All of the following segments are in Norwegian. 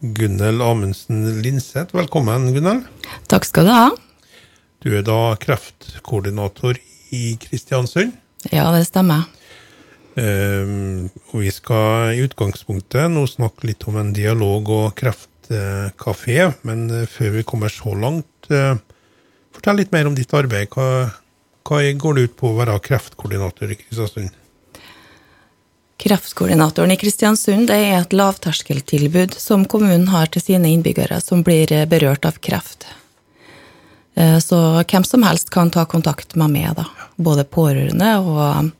Gunnel Amundsen Linseth. Velkommen, Gunnel. Takk skal du ha. Du er da kreftkoordinator i Kristiansund. Ja, det stemmer. Um, og vi skal i utgangspunktet nå snakke litt om en dialog- og kreftkafé. Men uh, før vi kommer så langt, uh, fortell litt mer om ditt arbeid. Hva, hva går det ut på å være kreftkoordinator i Kristiansund? Kreftkoordinatoren i Kristiansund det er et lavterskeltilbud som kommunen har til sine innbyggere som blir berørt av kreft. Så hvem som helst kan ta kontakt med meg, da. Både pårørende og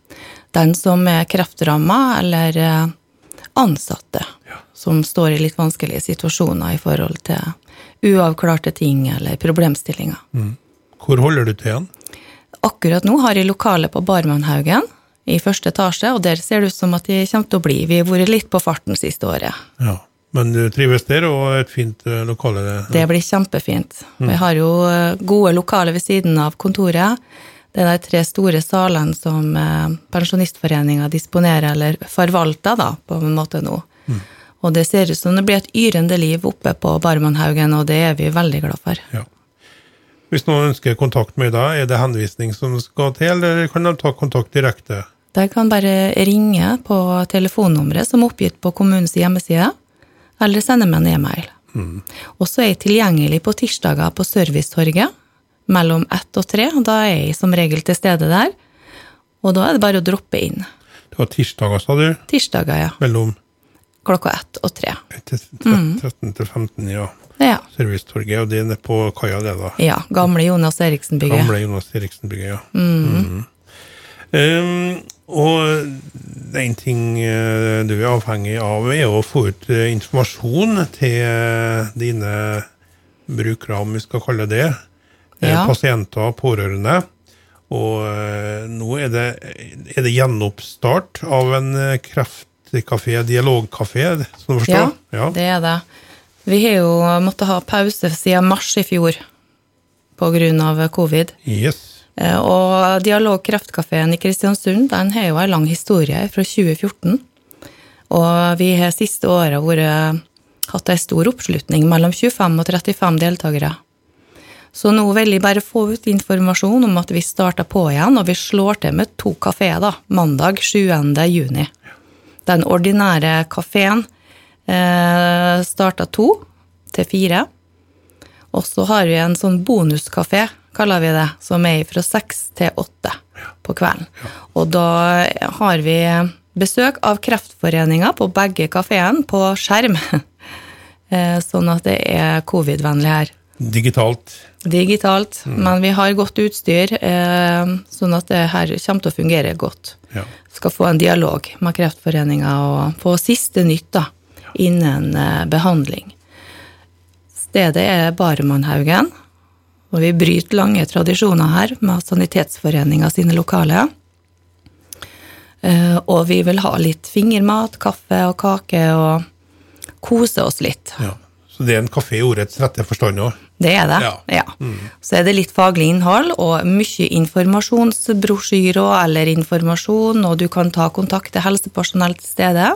den som er kreftramma, eller ansatte som står i litt vanskelige situasjoner i forhold til uavklarte ting eller problemstillinger. Mm. Hvor holder du til igjen? Akkurat nå har jeg lokale på Barmannhaugen i første etasje, og der ser det ut som at de kommer til å bli. Vi har vært litt på farten siste året. Ja, Men du trives der, og et fint lokale? Ja. Det blir kjempefint. Mm. Vi har jo gode lokaler ved siden av kontoret. Det er de tre store salene som Pensjonistforeninga disponerer, eller forvalter, da, på en måte nå. Mm. Og det ser ut som det blir et yrende liv oppe på Barmanhaugen, og det er vi veldig glad for. Ja. Hvis noen ønsker kontakt med deg, er det henvisning som skal til, eller kan de ta kontakt direkte? De kan bare ringe på telefonnummeret som er oppgitt på kommunens hjemmeside, eller sende meg en e-mail. Mm. Og så er jeg tilgjengelig på tirsdager på Servicetorget mellom ett og tre. Da er jeg som regel til stede der, og da er det bare å droppe inn. Det var tirsdager, sa du? Tirsdager, ja. Mellom? Klokka ett og tre. 13 til 15, ja. Ja. Servicetorget, og det er nede på kaia, det, da? Ja. Gamle Jonas Eriksen-bygget. Gamle Jonas Eriksen-bygget, ja. Mm. Mm. Um, og en ting du er avhengig av, er å få ut informasjon til dine brukere, om vi skal kalle det Ja. Pasienter og pårørende. Og nå er det, er det gjenoppstart av en kreftkafé, dialogkafé, som du forstår? Ja, det er det. Vi har jo måttet ha pause siden mars i fjor av covid. Yes. Og Dialog Kreftkafeen i Kristiansund den har jo en lang historie fra 2014. Og vi har siste året vært, hatt en stor oppslutning, mellom 25 og 35 deltakere. Så nå vil jeg bare få ut informasjon om at vi starter på igjen, og vi slår til med to kafeer da, mandag 7. juni. Den ordinære kafeen eh, starta to til fire. Og så har vi en sånn bonuskafé, kaller vi det, som er fra seks til åtte på kvelden. Og da har vi besøk av Kreftforeninga på begge kafeene på skjerm. Sånn at det er covid-vennlig her. Digitalt. Digitalt, mm. men vi har godt utstyr, sånn at det her kommer til å fungere godt. Ja. Skal få en dialog med Kreftforeninga og få siste nytt da, innen behandling. Stedet er Barmannhaugen, og vi bryter lange tradisjoner her med Sanitetsforeninga sine lokaler. Og vi vil ha litt fingermat, kaffe og kake, og kose oss litt. Ja. Så det er en kafé i ordets rette forstand òg? Det er det, Ja. ja. Så er det litt faglig innhold og mye informasjonsbrosjyrer eller informasjon, og du kan ta kontakt til helsepersonell til stede,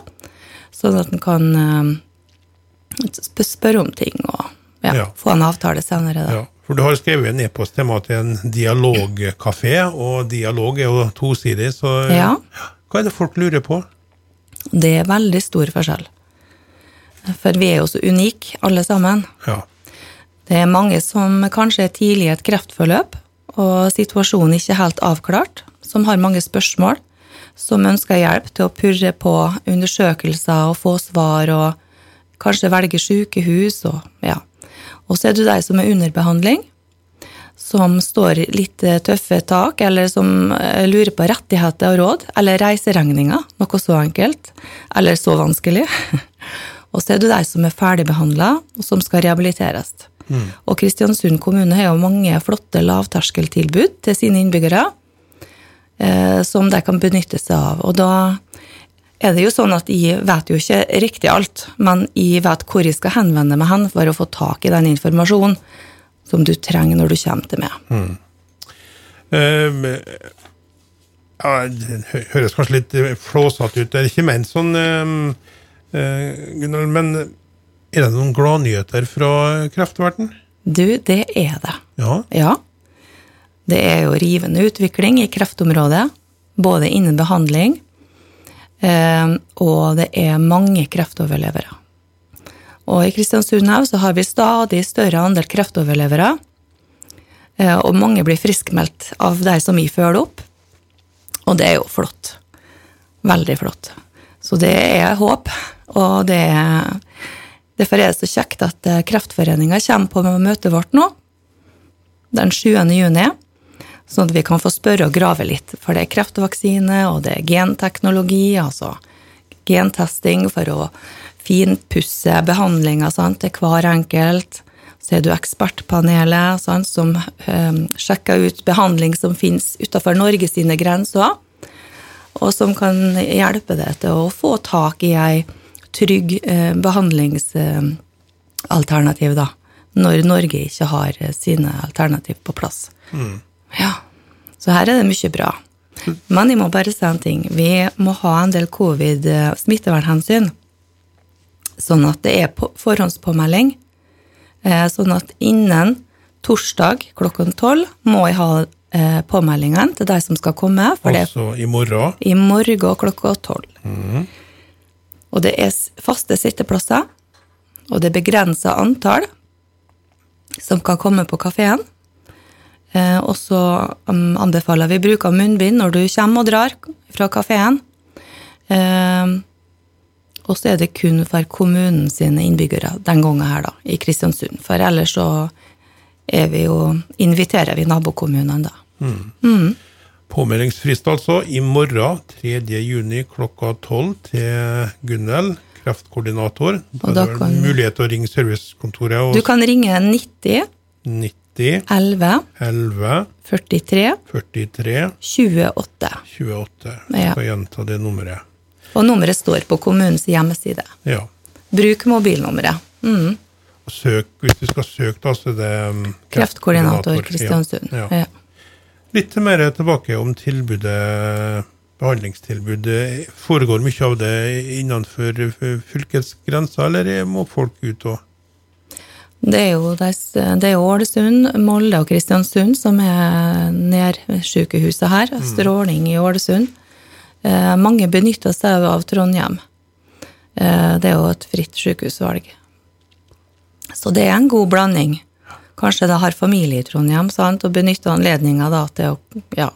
sånn at en kan eh, spørre om ting og ja, Ja. få en avtale senere. Da. For du har skrevet en e-post til meg til en dialogkafé, og dialog er jo tosidig, så Ja. hva er det folk lurer på? Det er veldig stor forskjell. For vi er jo så unike, alle sammen. Ja. Det er mange som kanskje er tidlig i et kreftforløp, og situasjonen ikke helt avklart, som har mange spørsmål, som ønsker hjelp til å purre på undersøkelser og få svar, og kanskje velge sykehus, og ja. Og så er det de som er under behandling, som står litt eh, tøffe tak, eller som eh, lurer på rettigheter og råd, eller reiseregninger, noe så enkelt, eller så vanskelig. Og så er det de som er ferdigbehandla, og som skal rehabiliteres. Og Kristiansund kommune har jo mange flotte lavterskeltilbud til sine innbyggere, eh, som de kan benytte seg av. Og da er det jo sånn at jeg vet jo ikke riktig alt, men jeg vet hvor jeg skal henvende meg hen for å få tak i den informasjonen som du trenger når du kommer til meg. Um, ja, det høres kanskje litt eh, flåsete ut. Det er ikke ment sånn, um, eh, Gunnar, men Er det noen gladnyheter fra kreftverden? Du, det er det. Ja. Ja. Det er jo rivende utvikling i kreftområdet, både innen behandling, eh, og det er mange kreftoverlevere. Og i Kristiansund så har vi stadig større andel kreftoverlevere, eh, og mange blir friskmeldt av de som vi følger opp, og det er jo flott. Veldig flott. Så det er håp, og det er Derfor er det så kjekt at eh, Kreftforeninga kommer på møtet vårt nå, den 7. juni, sånn at vi kan få spørre og grave litt. For det er kreftvaksine, og det er genteknologi, altså gentesting for å finpusse behandlinga til hver enkelt. Så er du ekspertpanelet sant, som um, sjekker ut behandling som finnes utenfor Norge sine grenser, og som kan hjelpe deg til å få tak i ei trygg eh, behandlingsalternativ, da. Når Norge ikke har eh, sine alternativ på plass. Ja. Så her er det mye bra. Men jeg må bare si en ting. Vi må ha en del covid-smittevernhensyn. Sånn at det er forhåndspåmelding. Eh, Sånn at innen torsdag klokken tolv må jeg ha påmeldingene påmeldingen til de som skal komme. For det Altså i morgen. i morgen klokka tolv. Og det er faste sitteplasser, og det er begrensa antall som kan komme på kafeen. Eh, og så um, anbefaler vi bruk av munnbind når du kommer og drar fra kafeen. Eh, og så er det kun for kommunen sine innbyggere den gangen her, da, i Kristiansund. For ellers så er vi jo, inviterer vi nabokommunene, da. Påmeldingsfrist altså i morgen 3. juni klokka 12 til Gunnel, kreftkoordinator. Da da er det kan- mulighet til å ringe servicekontoret og Du kan ringe 90 90 11 11 43 43 28. 28. Jeg skal gjenta det nummeret. Og nummeret står på kommunens hjemmeside. Ja. Bruk mobilnummeret. Mm. Søk, hvis du skal søke, da, så er det um, Kreftkoordinator Kristiansund. Ja. Ja. Ja. Litt mer tilbake om tilbudet, behandlingstilbudet. Foregår mye av det innenfor fylkets grenser, eller må folk ut og Det er jo, det er Ålesund, Molde og Kristiansund som er nærsykehuset her. Stråling i Ålesund. Eh, mange benytter seg av Trondheim. Eh, det er jo et fritt sykehusvalg. Så det er en god blanding. Kanskje de har familie i Trondheim sant? og benytter anledninga til å ja,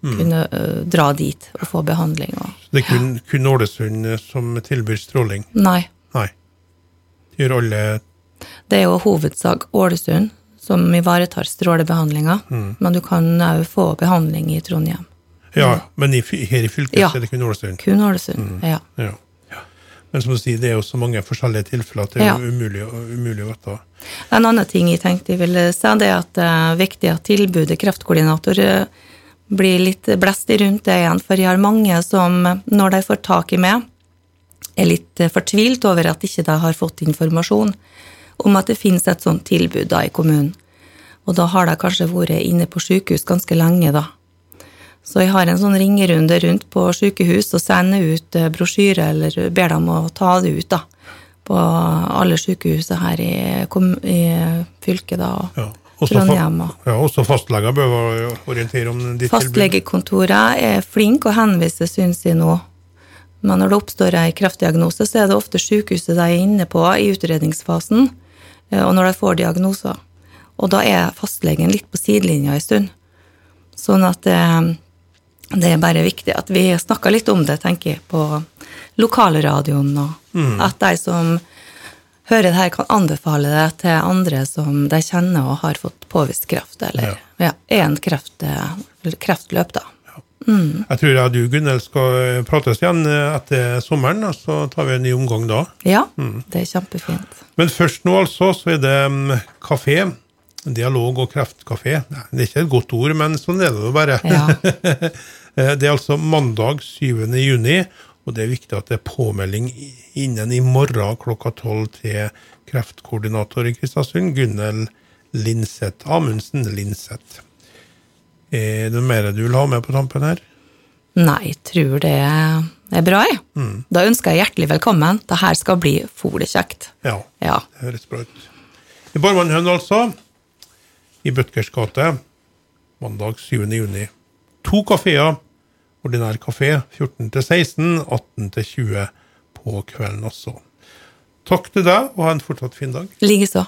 kunne uh, dra dit og få behandling. Og. Det er kun, kun Ålesund som tilbyr stråling? Nei, Nei. Det gjør alle Det er jo hovedsak Ålesund som ivaretar strålebehandlinga, men du kan òg få behandling i Trondheim. Ja, men i, her i fylket Ja. er det kun Ålesund? Kun Ålesund, ja. Ja. ja. Men som du sier, det er jo så mange forskjellige tilfeller at det er Ja. umulig, umulig å vite. En annen ting jeg tenkte jeg ville si, det er at det er viktig at tilbudet kreftkoordinator eh, blir litt blest rundt det igjen, for jeg har mange som, når de får tak i meg, er litt eh, fortvilt over at ikke de har fått informasjon om at det finnes et sånt tilbud da i kommunen. Og da har de kanskje vært inne på sykehus ganske lenge, da. Så jeg har en sånn ringerunde rundt på sykehus og sender ut eh, brosjyre, eller ber dem å ta det ut, da. På alle sykehusene her i, i fylket, da. og Ja. Også, Trondheim og ja, også fastleger bør orientere om ditt tilbud. Fastlegekontoret er flink å henvise, syns jeg nå. Men når det oppstår ei kreftdiagnose, så er det ofte sykehuset de er inne på i utredningsfasen, eh, og når de får diagnoser. Og da er fastlegen litt på sidelinja en stund. Sånn at det, det er bare viktig at vi snakker litt om det, tenker jeg, på lokalradioen, og at de som hører det her, kan anbefale det til andre som de kjenner og har fått påvist kreft, eller ja. er en kreft, kreftløp, da. Jeg tror jeg og du, Gunnel, skal prates igjen etter sommeren, og så tar vi en ny omgang da. Ja, det er kjempefint. Men først nå altså, så er det mm, kafé. Dialog og kreftkafé. Nei, Det er ikke et godt ord, men sånn er det jo bare. Ja. Eh, det er altså mandag 7. juni, og det er viktig at det er påmelding innen i morgen klokka tolv til kreftkoordinator i Kristiansund, Gunnel Linseth. Amundsen Linseth. Er det mer du vil ha med på tampen her? Nei, jeg tror det er bra, jeg. Da ønsker jeg hjertelig velkommen. Det her skal bli fole kjekt. Ja, Ja. det høres bra ut. I Barmannhøen, altså. I Bødkers gate. Mandag 7. juni. To kafeer. Ordinær kafé 14 til 16, 18 til 20 på kvelden også. Takk til deg, og ha en fortsatt fin dag. Likeså.